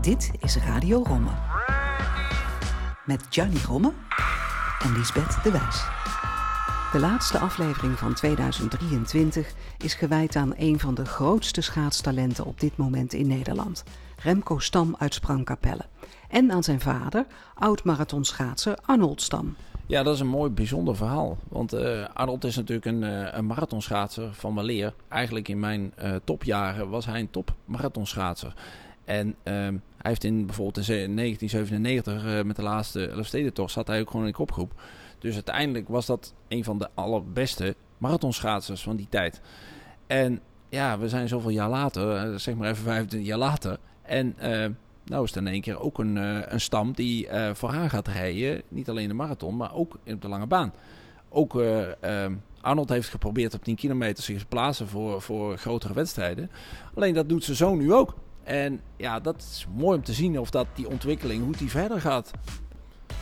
Dit is Radio Romme. Met Gianni Romme en Lisbeth de Wijs. De laatste aflevering van 2023 is gewijd aan een van de grootste schaatstalenten op dit moment in Nederland. Remco Stam uit Sprangkapelle. En aan zijn vader, oud-marathonschaatser Arnold Stam. Ja, dat is een mooi bijzonder verhaal. Want uh, Arnold is natuurlijk een, uh, een marathonschaatser van weleer. Eigenlijk in mijn uh, topjaren was hij een top marathonschaatser. En ehm, hij heeft in bijvoorbeeld in 1997 met de laatste Elfstedentocht zat hij ook gewoon in de kopgroep. Dus uiteindelijk was dat een van de allerbeste marathonschaatsers van die tijd. En ja, we zijn zoveel jaar later, zeg maar even 25 jaar later. En nou is het in één keer ook een, uh, een stam die uh, vooraan gaat rijden. Niet alleen de marathon, maar ook op de lange baan. Ook uh, Arnold heeft geprobeerd op 10 kilometer zich te plaatsen voor, voor grotere wedstrijden. Alleen dat doet zijn zoon nu ook. En ja, dat is mooi om te zien of dat die ontwikkeling, hoe die verder gaat.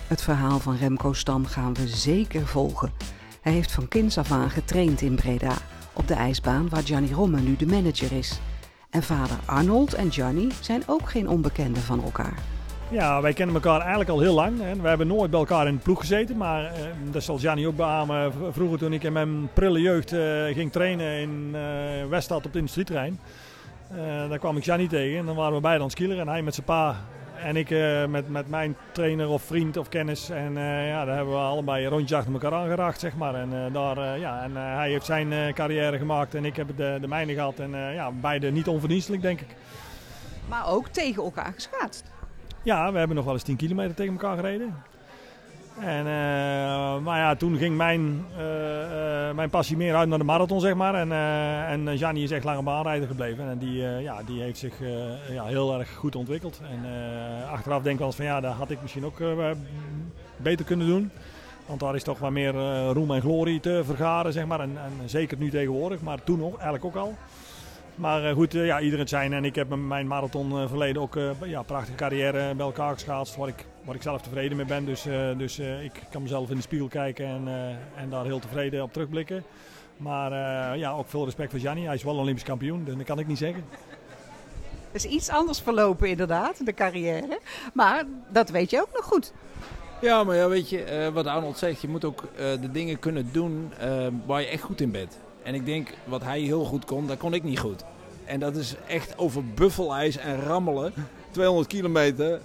Het verhaal van Remco Stam gaan we zeker volgen. Hij heeft van kinds af aan getraind in Breda, op de ijsbaan waar Gianni Romme nu de manager is. En vader Arnold en Johnny zijn ook geen onbekenden van elkaar. Ja, wij kennen elkaar eigenlijk al heel lang. We hebben nooit bij elkaar in de ploeg gezeten. Maar eh, dat zal Gianni ook beamen. Vroeger toen ik in mijn prille jeugd eh, ging trainen in uh, Weststad op het industrieterrein. Daar kwam ik Gianni tegen. En dan waren we beide aan het. En hij met zijn pa en ik uh, met, met mijn trainer of vriend of kennis. En uh, ja, daar hebben we allebei rondjes achter elkaar aangeraakt, zeg maar. En, uh, daar, ja, en hij heeft zijn carrière gemaakt en ik heb de, de mijne gehad. En ja, beide niet onverdienstelijk, denk ik. Maar ook tegen elkaar geschaatst? Ja, we hebben nog wel eens 10 kilometer tegen elkaar gereden. En, uh, maar ja, toen ging mijn, uh, uh, mijn passie meer uit naar de marathon, zeg maar. En, en Gianni is echt lange baanrijder gebleven. En die, ja, die heeft zich ja, heel erg goed ontwikkeld. En achteraf denk ik wel eens van ja, dat had ik misschien ook beter kunnen doen. Want daar is toch wat meer roem en glorie te vergaren, zeg maar. En, en zeker nu tegenwoordig, maar toen ook, eigenlijk ook al. Maar goed, ja, iedereen zijn. En ik heb mijn marathon verleden ook ja, prachtige carrière bij elkaar geschaatst. Waar ik waar ik zelf tevreden mee ben. Dus, uh, dus uh, ik kan mezelf in de spiegel kijken en, uh, en daar heel tevreden op terugblikken. Maar ja, ook veel respect voor Gianni. Hij is wel Olympisch kampioen, dus dat kan ik niet zeggen. Het is iets anders verlopen inderdaad, de carrière. Maar dat weet je ook nog goed. Ja, maar ja, weet je, wat Arnold zegt, je moet ook de dingen kunnen doen waar je echt goed in bent. En ik denk, wat hij heel goed kon, dat kon ik niet goed. En dat is echt over buffelijs en rammelen. 200 kilometer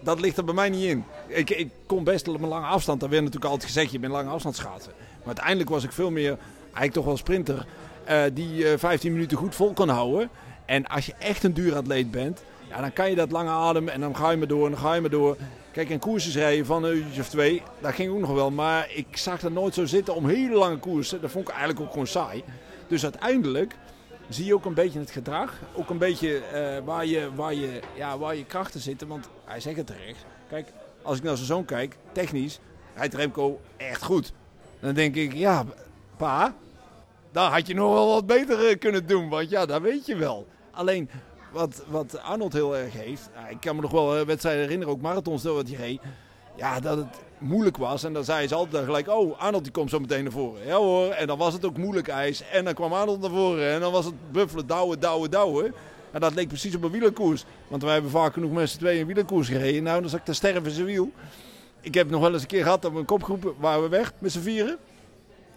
dat ligt er bij mij niet in. Ik, ik kon best op een lange afstand. Daar werd natuurlijk altijd gezegd, je bent lange afstand schaatsen. Maar uiteindelijk was ik veel meer, eigenlijk toch wel sprinter. Uh, die uh, 15 minuten goed vol kan houden. En als je echt een duuratleet bent, ja, dan kan je dat lange adem en dan ga je maar door en dan ga je maar door. Kijk, en koersen rijden van een uurtje of twee, dat ging ook nog wel. Maar ik zag er nooit zo zitten om hele lange koersen. Dat vond ik eigenlijk ook gewoon saai. Dus uiteindelijk zie je ook een beetje het gedrag. Ook een beetje uh, waar, je, waar, je, ja, waar je krachten zitten. Want hij zegt het terecht. Kijk, als ik naar zijn zoon kijk, technisch, rijdt Remco echt goed. Dan denk ik, ja, pa, daar had je nog wel wat beter eh, kunnen doen. Want ja, dat weet je wel. Alleen, wat, wat Arnold heel erg heeft. ik kan me nog wel eh, wedstrijden herinneren, ook marathons wat hij reed. Ja, dat het moeilijk was. En dan zei ze altijd gelijk, oh, Arnold die komt zo meteen naar voren. Ja hoor, en dan was het ook moeilijk ijs. En dan kwam Arnold naar voren. En dan was het buffelen, douwen, douwen, douwen. En dat leek precies op een wielerkoers. Want wij hebben vaak genoeg mensen twee een wielerkoers gereden. Nou, dan zat ik te sterven in zijn wiel. Ik heb nog wel eens een keer gehad dat we een kopgroep waren we weg met z'n vieren.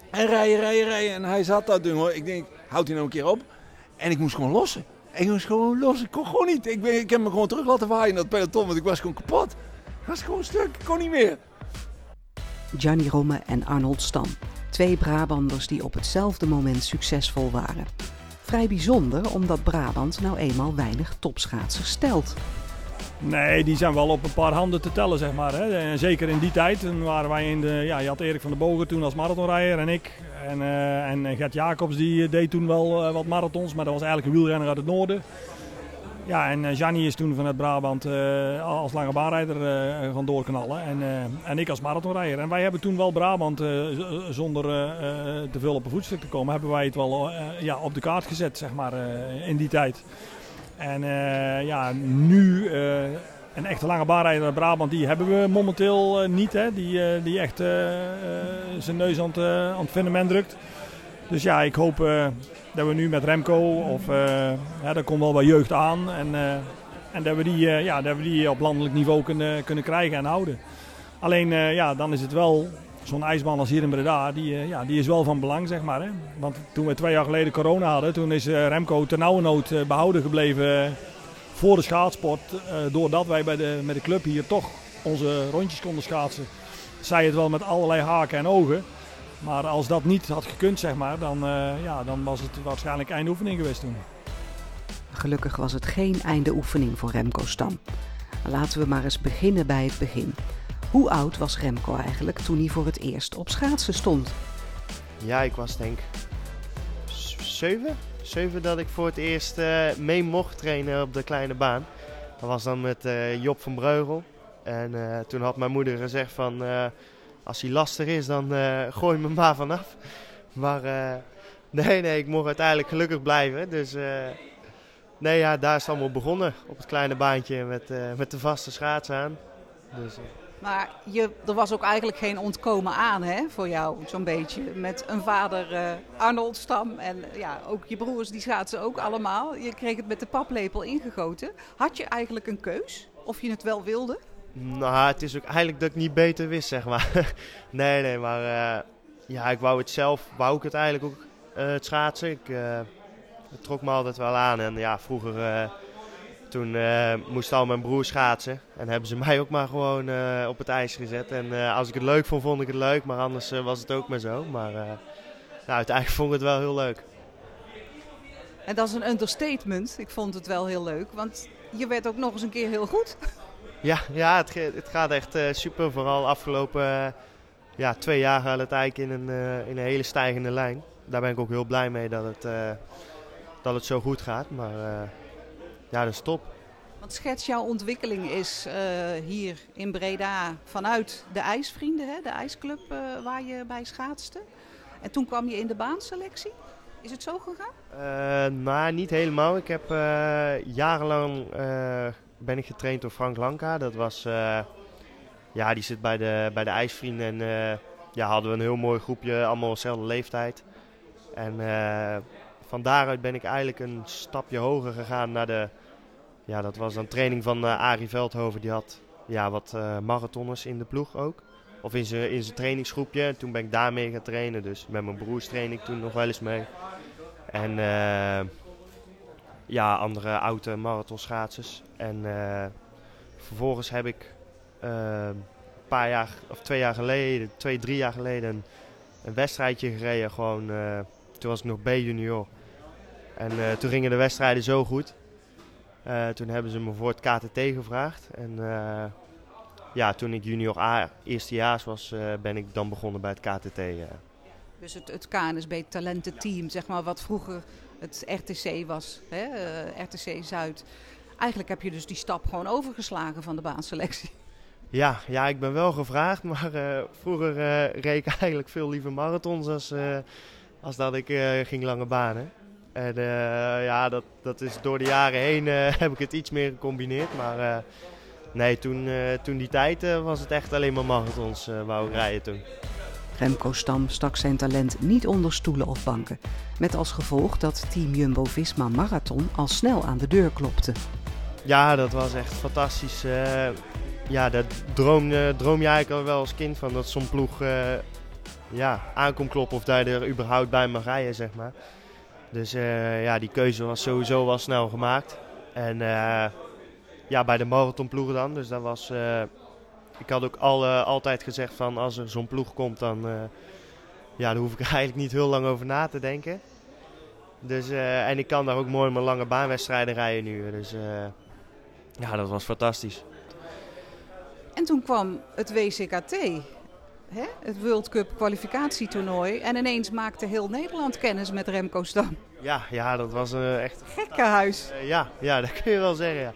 En rijden, rijden, rijden. En hij zat daar doen hoor. Ik denk, houd hij nou een keer op. En ik moest gewoon lossen. Ik gewoon lossen. Ik kon gewoon niet. Ik, ben, ik heb me gewoon terug laten waaien in dat peloton. Want ik was gewoon kapot. Ik was gewoon stuk. Ik kon niet meer. Gianni Romme en Arnold Stam. Twee Brabanders die op hetzelfde moment succesvol waren. Vrij bijzonder omdat Brabant nou eenmaal weinig topschaatsers stelt. Nee, die zijn wel op een paar handen te tellen, zeg maar. Hè. En zeker in die tijd, waren wij in de... Ja, je had Erik van der Bogen toen als marathonrijder en ik. En, uh, en Gert Jacobs die deed toen wel wat marathons, maar dat was eigenlijk een wielrenner uit het noorden. Ja, en Gianni is toen vanuit Brabant als lange baanrijder gaan doorknallen. En, en ik als marathonrijder. En wij hebben toen wel Brabant, zonder te veel op een voetstuk te komen, hebben wij het wel ja, op de kaart gezet, zeg maar, in die tijd. En ja, nu een echte lange baanrijder uit Brabant, die hebben we momenteel niet. Hè, die, die echt zijn neus aan het, aan het fundament drukt. Dus ja, ik hoop dat we nu met Remco, of ja, daar komt wel wat jeugd aan. En, en dat, we die, ja, dat we die op landelijk niveau kunnen, kunnen krijgen en houden. Alleen ja, dan is het wel zo'n ijsbaan als hier in Breda, die, ja, die is wel van belang, zeg maar. Hè? Want toen we twee jaar geleden corona hadden, toen is Remco ternauwernood behouden gebleven voor de schaatsport. doordat wij bij de, met de club hier toch onze rondjes konden schaatsen. Zij het wel met allerlei haken en ogen. Maar als dat niet had gekund, zeg maar, dan, ja, dan was het waarschijnlijk eindoefening geweest toen. Gelukkig was het geen einde oefening voor Remco Stam. Laten we maar eens beginnen bij het begin. Hoe oud was Remco eigenlijk toen hij voor het eerst op schaatsen stond? Ja, ik was denk zeven. Zeven dat ik voor het eerst uh, mee mocht trainen op de kleine baan. Dat was dan met uh, Job van Breugel. En toen had mijn moeder gezegd van als hij lastig is, dan gooi me maar vanaf. Maar nee, nee, ik mocht uiteindelijk gelukkig blijven. Dus nee, ja, daar is het allemaal begonnen. Op het kleine baantje met, met de vaste schaats aan. Dus, maar je, er was ook eigenlijk geen ontkomen aan hè, voor jou, zo'n beetje. Met een vader Arnold Stam en ja, ook je broers die schaatsen ook allemaal. Je kreeg het met de paplepel ingegoten. Had je eigenlijk een keus of je het wel wilde? Nou, het is ook eigenlijk dat ik niet beter wist, zeg maar. nee, nee, maar uh, ja, ik wou het zelf, wou ik het eigenlijk ook, uh, het schaatsen. Ik uh, trok me altijd wel aan en ja, vroeger, toen moest al mijn broer schaatsen. En hebben ze mij ook maar gewoon op het ijs gezet. En als ik het leuk vond, vond ik het leuk, maar anders was het ook maar zo. Maar nou, uiteindelijk vond ik het wel heel leuk. En dat is een understatement. Ik vond het wel heel leuk, want je werd ook nog eens een keer heel goed. Ja, ja het, het gaat echt uh, super. Vooral afgelopen uh, ja, twee jaar gaat het eigenlijk in een, uh, in een hele stijgende lijn. Daar ben ik ook heel blij mee dat het, dat het zo goed gaat. Maar ja, dat is top. Want schets jouw ontwikkeling is hier in Breda vanuit de IJsvrienden, hè, de ijsclub waar je bij schaatste. En toen kwam je in de baanselectie. Is het zo gegaan? nou, niet helemaal. Ik heb jarenlang ben ik getraind door Frank Lanka. Dat was, uh, ja, die zit bij de, bij de IJsvrienden. En uh, ja, hadden we een heel mooi groepje, allemaal dezelfde leeftijd. En uh, van daaruit ben ik eigenlijk een stapje hoger gegaan naar de, ja, dat was dan training van Arie Veldhoven. Die had ja, wat marathonners in de ploeg ook. Of in zijn in trainingsgroepje. En toen ben ik daarmee gaan trainen. Dus met mijn broers train ik toen nog wel eens mee. En ja, andere oude marathonschaatsers. En uh, vervolgens heb ik uh, een paar jaar, of twee jaar geleden, twee, drie jaar geleden, een, een wedstrijdje gereden. Gewoon, uh, toen was ik nog B-junior. En toen gingen de wedstrijden zo goed. Toen hebben ze me voor het KTT gevraagd. En ja, toen ik junior A eerstejaars was, ben ik dan begonnen bij het KTT. Dus het, het KNSB talententeam, zeg maar, wat vroeger het RTC was, hè, RTC Zuid. Eigenlijk heb je dus die stap gewoon overgeslagen van de baanselectie. Ja, ja ik ben wel gevraagd, maar vroeger reed ik eigenlijk veel liever marathons als, als dat ik ging lange banen. En ja, dat, dat is door de jaren heen heb ik het iets meer gecombineerd. Maar nee, toen, toen die tijd was het echt alleen maar marathons wou ik rijden toen. Remco Stam stak zijn talent niet onder stoelen of banken. Met als gevolg dat team Jumbo-Visma Marathon al snel aan de deur klopte. Ja, dat was echt fantastisch. Uh, ja, daar droom, uh, droom je eigenlijk al wel als kind van dat zo'n ploeg uh, ja, aankomt kloppen of daar er überhaupt bij mag rijden, zeg maar. Dus ja, die keuze was sowieso wel snel gemaakt. En ja, bij de marathonploegen dan. Dus dat was ik had ook al, altijd gezegd van als er zo'n ploeg komt, dan, ja, dan hoef ik eigenlijk niet heel lang over na te denken. Dus, en ik kan daar ook mooi mijn lange baanwedstrijden rijden nu. Dus ja, dat was fantastisch. En toen kwam het WCKT, hè? het World Cup kwalificatietoernooi. En ineens maakte heel Nederland kennis met Remco Stam. Ja, ja dat was echt... Gekkenhuis. ja, ja, dat kun je wel zeggen, ja.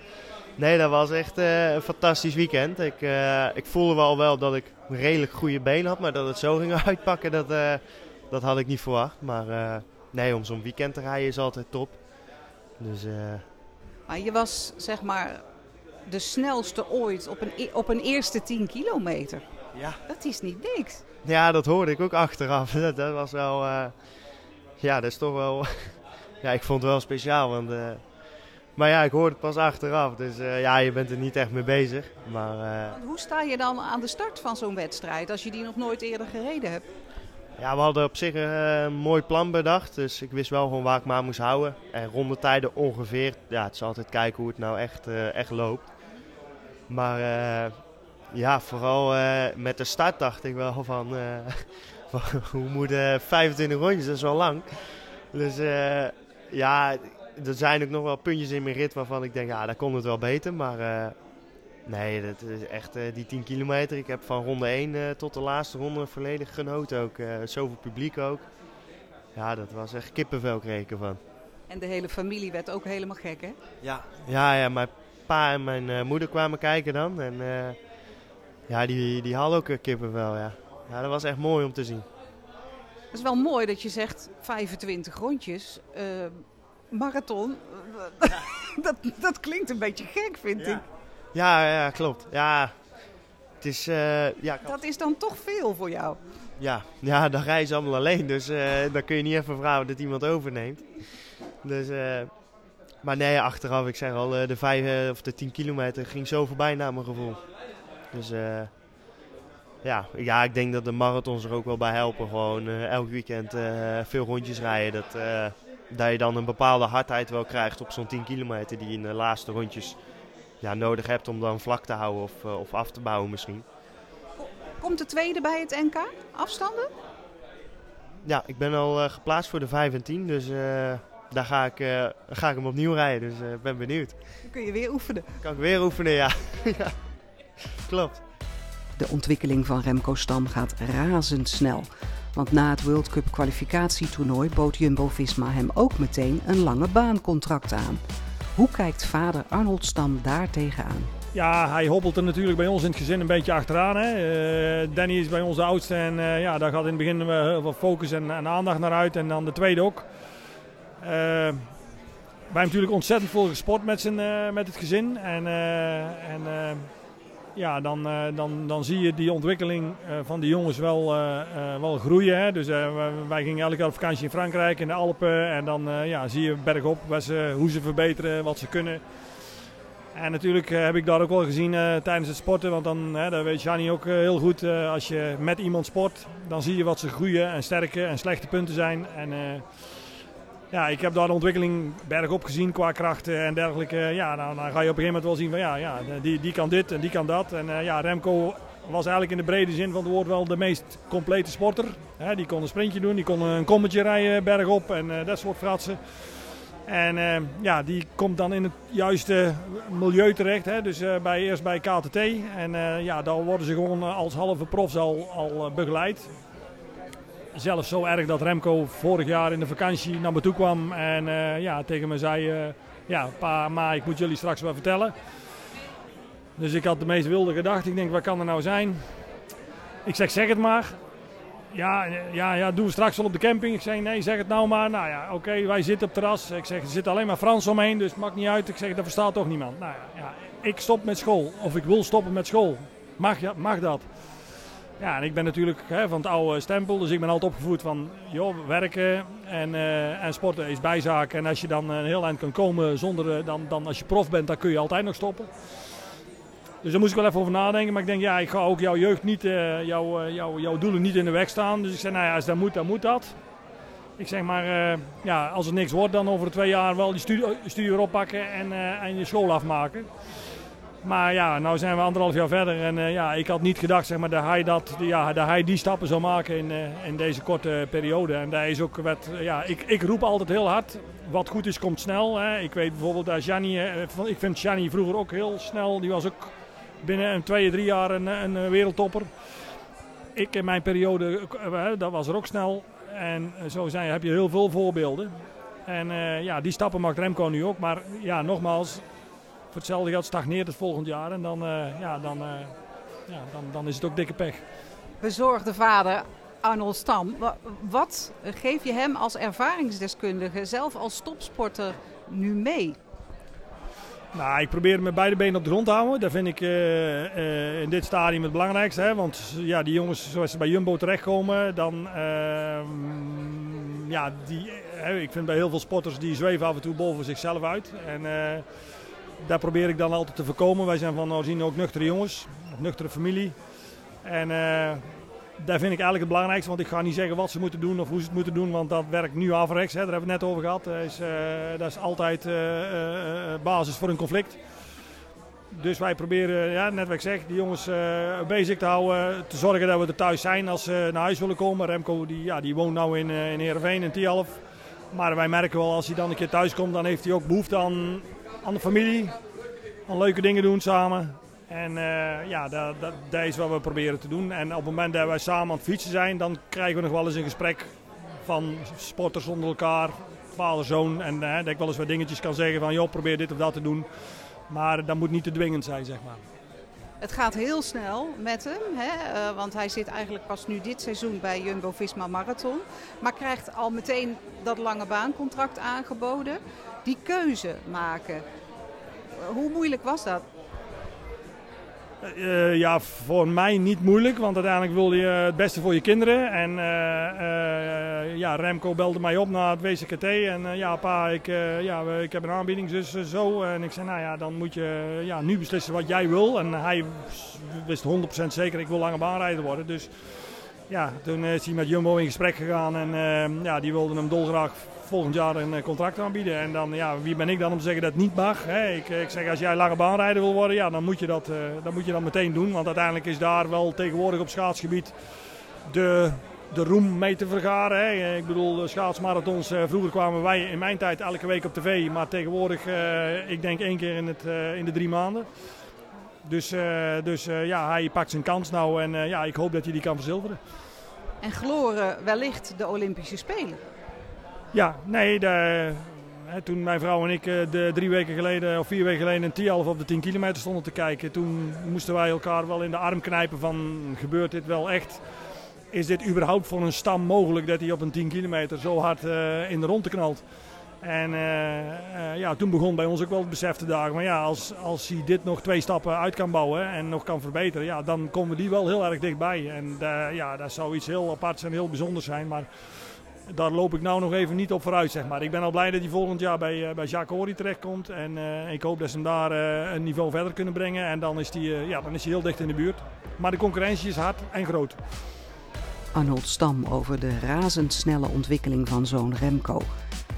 Nee, dat was echt uh, een fantastisch weekend. Ik, uh, ik voelde wel wel dat ik een redelijk goede been had, maar dat het zo ging uitpakken, dat, uh, dat had ik niet verwacht. Maar nee, om zo'n weekend te rijden is altijd top. Dus, maar je was zeg maar de snelste ooit op een, e-, op een eerste 10 kilometer. Ja. Dat is niet niks. Ja, dat hoorde ik ook achteraf. dat, dat was wel ja, dat is toch wel... ja, ik vond het wel speciaal, want... maar ja, ik hoorde het pas achteraf, dus ja, je bent er niet echt mee bezig. Maar, Hoe sta je dan aan de start van zo'n wedstrijd als je die nog nooit eerder gereden hebt? Ja, we hadden op zich een mooi plan bedacht. Dus ik wist wel gewoon waar ik me aan moest houden. En rondetijden ongeveer. Ja, het is altijd kijken hoe het nou echt, echt loopt. Maar ja, vooral met de start dacht ik wel van... hoe moet 25 rondjes, dat is wel lang. Dus ja, er zijn ook nog wel puntjes in mijn rit waarvan ik denk, ja, daar kon het wel beter. Maar nee, dat is echt die 10 kilometer. Ik heb van ronde 1 tot de laatste ronde volledig genoten ook. zoveel publiek ook. Ja, dat was echt kippenvel kreeg ervan. En de hele familie werd ook helemaal gek, hè? Ja, ja, ja mijn pa en mijn moeder kwamen kijken dan. En ja, die, die hadden ook kippenvel, ja. Ja, dat was echt mooi om te zien. Het is wel mooi dat je zegt 25 rondjes. Uh, marathon, dat, dat klinkt een beetje gek, vind ja. ik. Ja, ja, klopt. Ja, het is, uh, ja, dat is dan toch veel voor jou? Ja, ja dan rijden ze allemaal alleen. Dus uh, dan kun je niet even vragen dat iemand overneemt. Dus, maar nee, achteraf, ik zeg al, de, vijf, of de 10 kilometer ging zo voorbij naar mijn gevoel. Dus ja, ja, ik denk dat de marathons er ook wel bij helpen. Gewoon uh, elk weekend uh, veel rondjes rijden. Dat, uh, dat je dan een bepaalde hardheid wel krijgt op zo'n 10 kilometer die je in de laatste rondjes ja, nodig hebt om dan vlak te houden of, of af te bouwen misschien. Komt de tweede bij het NK? Afstanden? Ja, ik ben al geplaatst voor de 5 en 10. Dus daar ga ik, ga ik hem opnieuw rijden. Dus ik ben benieuwd. Dan kun je weer oefenen. Kan ik weer oefenen, ja. ja. Klopt. De ontwikkeling van Remco Stam gaat razendsnel. Want na het World Cup kwalificatietoernooi bood Jumbo-Visma hem ook meteen een lange baancontract aan. Hoe kijkt vader Arnold Stam daar tegenaan? Ja, hij hobbelt er natuurlijk bij ons in het gezin een beetje achteraan. Hè. Uh, Danny is bij ons de oudste en uh, ja, daar gaat in het begin heel veel focus en, en, aandacht naar uit. En dan de tweede ook. Uh, wij hebben natuurlijk ontzettend veel gesport met, zijn, met het gezin. En, en ja, dan, uh, dan, dan zie je die ontwikkeling uh, van die jongens wel, uh, wel groeien. Hè. Dus wij gingen elke keer op vakantie in Frankrijk, in de Alpen. En dan ja, zie je bergop ze, hoe ze verbeteren, wat ze kunnen. En natuurlijk heb ik dat ook wel gezien tijdens het sporten. Want dan, dat weet Jani ook heel goed. als je met iemand sport, dan zie je wat ze groeien en sterke en slechte punten zijn. En ja, ik heb daar de ontwikkeling bergop gezien qua krachten en dergelijke. Ja, dan, dan, ga je op een gegeven moment wel zien van ja, ja die, die kan dit en die kan dat. En uh, ja, Remco was eigenlijk in de brede zin van het woord wel de meest complete sporter. He, die kon een sprintje doen, die kon een kommetje rijden bergop en uh, dat soort fratsen. En uh, ja, die komt dan in het juiste milieu terecht. Hè? Dus bij, eerst bij KTT. En ja, dan worden ze gewoon als halve profs al, al begeleid. Zelfs zo erg dat Remco vorig jaar in de vakantie naar me toe kwam en uh, ja, tegen me zei: uh, Ja, pa, ma, ik moet jullie straks wel vertellen. Dus ik had de meest wilde gedachte. Ik denk: Wat kan er nou zijn? Ik zeg: Zeg het maar. Ja, ja, ja, doen we straks wel op de camping. Ik zeg: Nee, zeg het nou maar. Nou ja, oké, wij zitten op het terras. Ik zeg: Er zit alleen maar Frans omheen, dus het maakt niet uit. Ik zeg: Dat verstaat toch niemand. Nou ja, ik stop met school. Of ik wil stoppen met school. Mag, mag dat? Ja, en ik ben natuurlijk hè, van het oude stempel, dus ik ben altijd opgevoed van joh, werken en, uh, en sporten is bijzaak. En als je dan een heel eind kan komen zonder, uh, dan, dan als je prof bent, dan kun je altijd nog stoppen. Dus daar moest ik wel even over nadenken. Maar ik denk, ja, ik ga ook jouw jeugd niet, uh, jouw, jouw, jouw doelen niet in de weg staan. Dus ik zei, nou ja, als dat moet, dan moet dat. Ik zeg maar, ja, als het niks wordt, dan over twee jaar wel die studie, studie erop pakken en, en je school afmaken. Maar ja, nou zijn we anderhalf jaar verder en uh, ja, ik had niet gedacht zeg maar, dat, hij dat, ja, dat hij die stappen zou maken in, uh, in deze korte periode. En daar is ook wat, ja, ik, ik roep altijd heel hard, wat goed is komt snel. Hè. Ik weet bijvoorbeeld dat Gianni, ik vind Gianni vroeger ook heel snel, die was ook binnen een twee, drie jaar een, een wereldtopper. Ik in mijn periode, dat was er ook snel. En zo zijn, heb je heel veel voorbeelden. En ja, die stappen maakt Remco nu ook. Maar ja, nogmaals, voor hetzelfde geld stagneert het volgend jaar en dan, uh, ja, dan, uh, ja, dan, dan is het ook dikke pech. Bezorgde vader Arnold Stam, wat geef je hem als ervaringsdeskundige, zelf als topsporter, nu mee? Nou, ik probeer met beide benen op de grond te houden. Dat vind ik uh, in dit stadium het belangrijkste. Hè? Want ja, die jongens, zoals ze bij Jumbo terechtkomen, dan ehm, ja, die, ik vind bij heel veel sporters die zweven af en toe boven zichzelf uit. En daar probeer ik dan altijd te voorkomen. Wij zijn van origine ook nuchtere jongens, nuchtere familie. En daar vind ik eigenlijk het belangrijkste, want ik ga niet zeggen wat ze moeten doen of hoe ze het moeten doen, want dat werkt nu averechts. Hè, daar hebben we het net over gehad. Dat is, uh, dat is altijd uh, basis voor een conflict. Dus wij proberen, ja, net wat ik zeg, die jongens bezig te houden. Te zorgen dat we er thuis zijn als ze naar huis willen komen. Remco die, ja, die woont nu in, in Heerenveen, in Tialf. Maar wij merken wel, als hij dan een keer thuis komt, dan heeft hij ook behoefte aan, aan de familie. Aan leuke dingen doen samen. En uh, ja, dat, dat, dat, is wat we proberen te doen. En op het moment dat wij samen aan het fietsen zijn, dan krijgen we nog wel eens een gesprek van sporters onder elkaar, vader, zoon. En uh, dat ik wel eens wat dingetjes kan zeggen van, joh, probeer dit of dat te doen. Maar dat moet niet te dwingend zijn, zeg maar. Het gaat heel snel met hem, hè? Uh, want hij zit eigenlijk pas nu dit seizoen bij Jumbo-Visma Marathon. Maar krijgt al meteen dat lange baancontract aangeboden. Die keuze maken, hoe moeilijk was dat? Uh, ja, voor mij niet moeilijk, want uiteindelijk wilde je het beste voor je kinderen. En uh, ja, Remco belde mij op na het WCKT en ja, pa, ik, ja, ik heb een aanbieding, dus zo. En ik zei, nou ja, dan moet je ja, nu beslissen wat jij wil. En hij wist 100% zeker, ik wil lange baanrijder worden. Dus ja, toen is hij met Jumbo in gesprek gegaan en ja, die wilden hem dolgraag volgend jaar een eh, contract aanbieden. En dan, ja, wie ben ik dan om te zeggen dat het niet mag? Ik, ik zeg, als jij lange baanrijder wil worden, ja, dan, moet je dat, uh, dan moet je dat meteen doen. Want uiteindelijk is daar wel tegenwoordig op schaatsgebied de, de roem mee te vergaren. Ik bedoel, de schaatsmarathons, uh, vroeger kwamen wij in mijn tijd elke week op tv. Maar tegenwoordig, uh, ik denk één keer in, het, in de drie maanden. Dus, dus ja, hij pakt zijn kans nou en ja, ik hoop dat hij die kan verzilveren. En gloren wellicht de Olympische Spelen. Ja, nee, de, toen mijn vrouw en ik eh, de drie weken geleden of vier weken geleden een Tialf op de 10 kilometer stonden te kijken, toen moesten wij elkaar wel in de arm knijpen van gebeurt dit wel echt? Is dit überhaupt voor een stam mogelijk dat hij op een 10 kilometer zo hard uh, in de ronde knalt? En uh, ja, toen begon bij ons ook wel het besef te dagen. Maar ja, als, als hij dit nog twee stappen uit kan bouwen en nog kan verbeteren, ja, dan komen we die wel heel erg dichtbij. En ja, dat zou iets heel aparts en heel bijzonders zijn. Maar daar loop ik nou nog even niet op vooruit, zeg maar. Ik ben al blij dat hij volgend jaar bij, uh, bij Jacques Horry terechtkomt. En uh, ik hoop dat ze hem daar uh, een niveau verder kunnen brengen. En dan is, hij, ja, dan is hij heel dicht in de buurt. Maar de concurrentie is hard en groot. Arnold Stam over de razendsnelle ontwikkeling van zo'n Remco.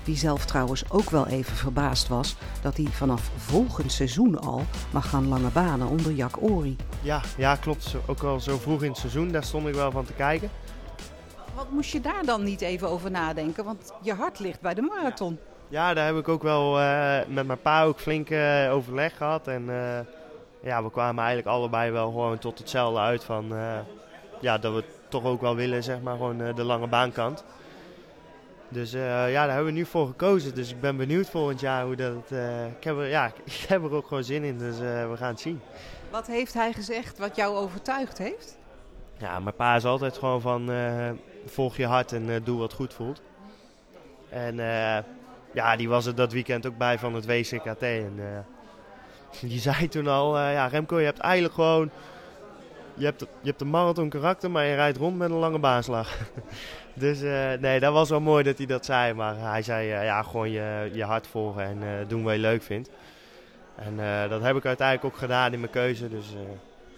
Die zelf trouwens ook wel even verbaasd was dat hij vanaf volgend seizoen al mag gaan lange banen onder Jack Ori. Ja, ja, klopt. Ook al zo vroeg in het seizoen, daar stond ik wel van te kijken. Wat moest je daar dan niet even over nadenken? Want je hart ligt bij de marathon. Ja, daar heb ik ook wel uh, met mijn pa ook flink uh, overleg gehad. En uh, ja, we kwamen eigenlijk allebei wel gewoon tot hetzelfde uit van... ja, dat we toch ook wel willen, zeg maar, gewoon de lange baankant. Dus ja, daar hebben we nu voor gekozen. Dus ik ben benieuwd volgend jaar hoe dat... ik, heb er, ja, ik heb er ook gewoon zin in, dus we gaan het zien. Wat heeft hij gezegd wat jou overtuigd heeft? Ja, mijn pa is altijd gewoon van volg je hart en uh, doe wat goed voelt. En uh, ja, die was er dat weekend ook bij van het WCKT. En die zei toen al, ja Remco, je hebt eigenlijk gewoon... Je hebt, je hebt een marathon karakter, maar je rijdt rond met een lange baanslag. dus nee, dat was wel mooi dat hij dat zei. Maar hij zei, ja, gewoon je, je hart volgen en doen wat je leuk vindt. En dat heb ik uiteindelijk ook gedaan in mijn keuze. Dus,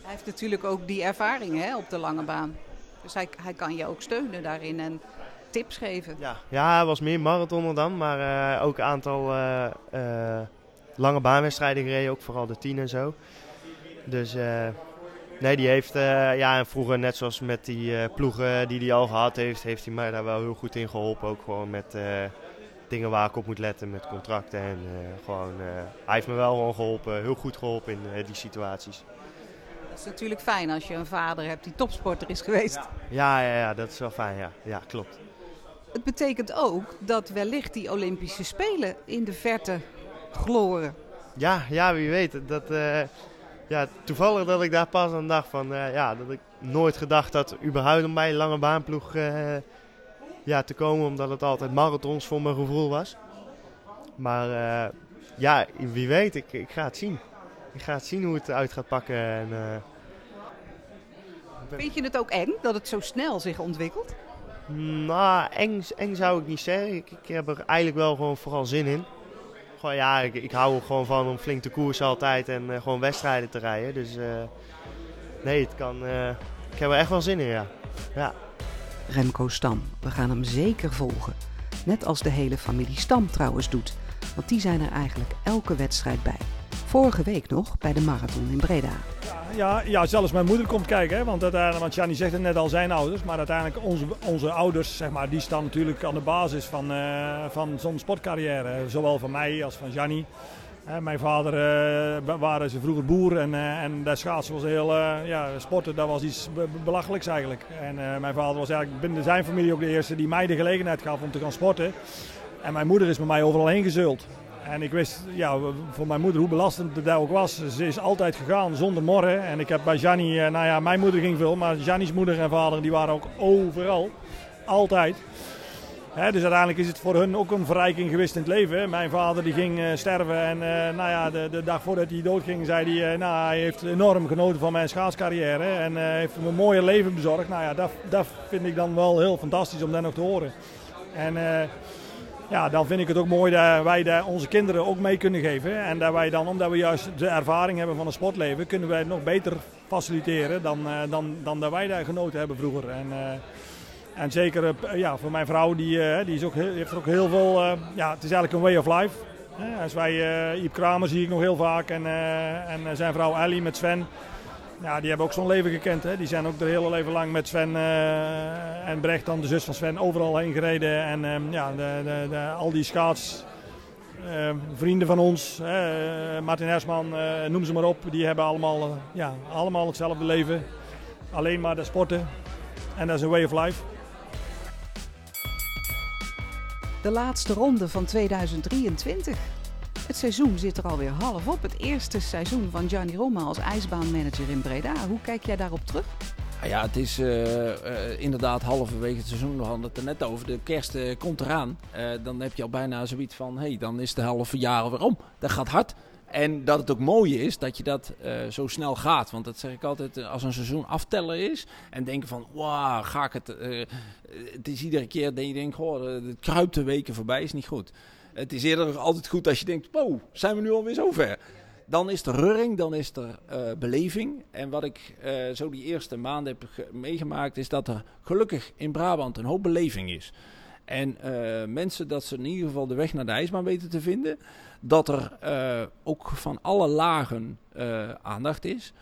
hij heeft natuurlijk ook die ervaring hè, op de lange baan. Dus hij, hij kan je ook steunen daarin en tips geven. Ja, ja hij was meer marathoner dan, maar uh, ook een aantal uh, uh, lange baanwedstrijden gereden, ook vooral de tien en zo. Dus nee, die heeft, ja, en vroeger net zoals met die ploegen die hij al gehad heeft, heeft hij mij daar wel heel goed in geholpen. Ook gewoon met dingen waar ik op moet letten met contracten. En gewoon, hij heeft me wel gewoon geholpen, heel goed geholpen in die situaties is natuurlijk fijn als je een vader hebt die topsporter is geweest. Ja, ja, ja, dat is wel fijn, ja. Ja, klopt. Het betekent ook dat wellicht die Olympische Spelen in de verte gloren. Ja, ja wie weet. Dat, uh, ja, toevallig dat ik daar pas aan dacht van, uh, ja, dat ik nooit gedacht dat überhaupt een mij lange baanploeg uh, ja, te komen, omdat het altijd marathons voor mijn gevoel was. Maar ja, wie weet, ik, ik ga het zien je gaat zien hoe het uit gaat pakken. En, Vind je het ook eng dat het zo snel zich ontwikkelt? Nou, eng, eng zou ik niet zeggen. Ik, ik heb er eigenlijk wel gewoon vooral zin in. Gewoon, ja, ik, ik hou er gewoon van om flink te koersen altijd en uh, gewoon wedstrijden te rijden. Dus uh, nee, het kan, uh, ik heb er echt wel zin in, ja. ja. Remco Stam, we gaan hem zeker volgen. Net als de hele familie Stam trouwens doet. Want die zijn er eigenlijk elke wedstrijd bij. Vorige week nog bij de marathon in Breda. Ja, ja zelfs mijn moeder komt kijken. Hè? Want, uiteindelijk, want zegt het net al, zijn ouders. Maar uiteindelijk onze, onze ouders, zeg maar, die staan natuurlijk aan de basis van, uh, van zo'n sportcarrière. Zowel van mij als van Gianni. mijn vader uh, waren ze vroeger boer en, uh, en dat schaatsen was heel, ja, sporten dat was iets be belachelijks eigenlijk. En mijn vader was eigenlijk binnen zijn familie ook de eerste die mij de gelegenheid gaf om te gaan sporten. En mijn moeder is met mij overal heen gezult. En ik wist ja, voor mijn moeder hoe belastend dat ook was. Ze is altijd gegaan zonder morren. En ik heb bij Jannie, nou ja, mijn moeder ging veel, maar Jannies moeder en vader die waren ook overal. Altijd. Dus uiteindelijk is het voor hun ook een verrijking geweest in het leven. Mijn vader die ging uh, sterven en uh, nou ja, de, de, dag voordat hij doodging zei hij... Nou, hij heeft enorm genoten van mijn schaatscarrière en heeft me een mooier leven bezorgd. Nou ja, dat, dat vind ik dan wel heel fantastisch om dat nog te horen. En ja, dan vind ik het ook mooi dat wij onze kinderen ook mee kunnen geven. En dat wij dan, omdat we juist de ervaring hebben van het sportleven, kunnen wij het nog beter faciliteren dan, uh, dan, dan dat wij daar genoten hebben vroeger. En, uh, en zeker uh, ja, voor mijn vrouw, die, die is ook, heeft er ook heel veel, ja, het is eigenlijk een way of life. Als wij, Iep Kramer zie ik nog heel vaak en, en zijn vrouw Ellie met Sven. Ja, die hebben ook zo'n leven gekend. Hè. Die zijn ook de hele leven lang met Sven uh, en Brecht, dan de zus van Sven, overal heen gereden. En um, ja, de, de, de, al die schaats, uh, vrienden van ons, uh, Martin Hersman, noem ze maar op. Die hebben allemaal, ja, allemaal hetzelfde leven. Alleen maar de sporten. En dat is een way of life. De laatste ronde van 2023. Het seizoen zit er alweer half op. Het eerste seizoen van Gianni Roma als ijsbaanmanager in Breda. Hoe kijk jij daarop terug? Ja, het is uh, uh, inderdaad halverwege het seizoen. We hadden het er net over. De kerst uh, komt eraan. dan heb je al bijna zoiets van: hé, hey, dan is de halve jaar alweer om. Dat gaat hard. En dat het ook mooie is dat je dat zo snel gaat. Want dat zeg ik altijd, als een seizoen aftellen is. En denken van, wauw, ga ik het... het is iedere keer dat je denkt, goh, het kruipt de weken voorbij, is niet goed. Het is eerder altijd goed als je denkt, wow, zijn we nu alweer zover? Dan is er rurring, dan is er uh, beleving. En wat ik uh, zo die eerste maanden heb meegemaakt, is dat er gelukkig in Brabant een hoop beleving is. En uh, mensen dat ze in ieder geval de weg naar de ijsbaan weten te vinden. Dat er ook van alle lagen aandacht is.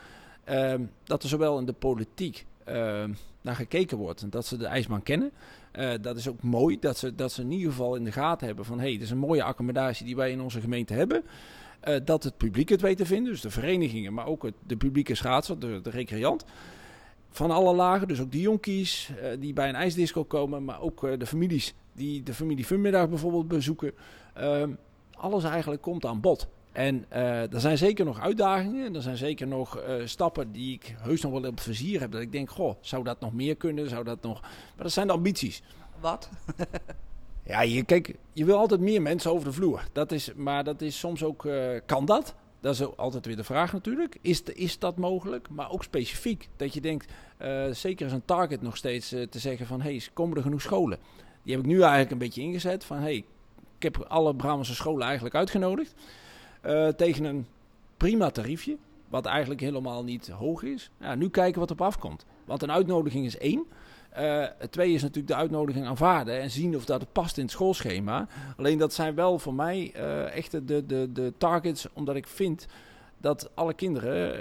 Ehm, dat er zowel in de politiek naar gekeken wordt en dat ze de ijsbaan kennen. Uh, dat is ook mooi dat ze, dat ze in ieder geval in de gaten hebben van hé, hey, dit is een mooie accommodatie die wij in onze gemeente hebben. Uh, dat het publiek het weet te vinden, dus de verenigingen, maar ook het, de publieke schaatser, de, de recreant. Van alle lagen, dus ook die jonkies uh, die bij een ijsdisco komen, maar ook de families die de familie Funmiddag bijvoorbeeld bezoeken. Ehm, alles eigenlijk komt aan bod. En uh, er zijn zeker nog uitdagingen. Er zijn zeker nog uh, stappen die ik heus nog wel op het vizier heb. Dat ik denk, goh, zou dat nog meer kunnen? Zou dat nog... Maar dat zijn de ambities. Wat? ja, je, kijk, je wil altijd meer mensen over de vloer. Dat is, maar dat is soms ook... Uh, kan dat? Dat is altijd weer de vraag natuurlijk. Is, is dat mogelijk? Maar ook specifiek. Dat je denkt, zeker is een target nog steeds te zeggen van... hé, hey, komen er genoeg scholen? Die heb ik nu eigenlijk een beetje ingezet. Van, hé, hey, ik heb alle Brabantse scholen eigenlijk uitgenodigd. Uh, tegen een prima tariefje. Wat eigenlijk helemaal niet hoog is. Ja, nu kijken wat op afkomt. Want een uitnodiging is één. Het tweede is natuurlijk de uitnodiging aanvaarden en zien of dat past in het schoolschema. Alleen dat zijn wel voor mij uh, echt de, de, de targets, omdat ik vind dat alle kinderen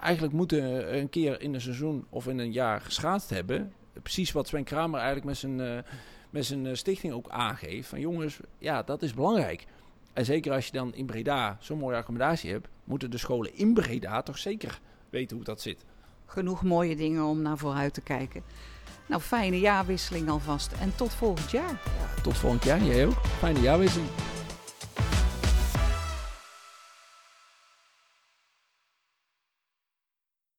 eigenlijk moeten een keer in een seizoen of in een jaar geschaatst hebben. Precies wat Sven Kramer eigenlijk met zijn, met zijn stichting ook aangeeft. Van jongens, ja, dat is belangrijk. En zeker als je dan in Breda zo'n mooie accommodatie hebt, moeten de scholen in Breda toch zeker weten hoe dat zit. Genoeg mooie dingen om naar vooruit te kijken. Nou, fijne jaarwisseling alvast en tot volgend jaar. Ja, tot volgend jaar, jij ook. Fijne jaarwisseling.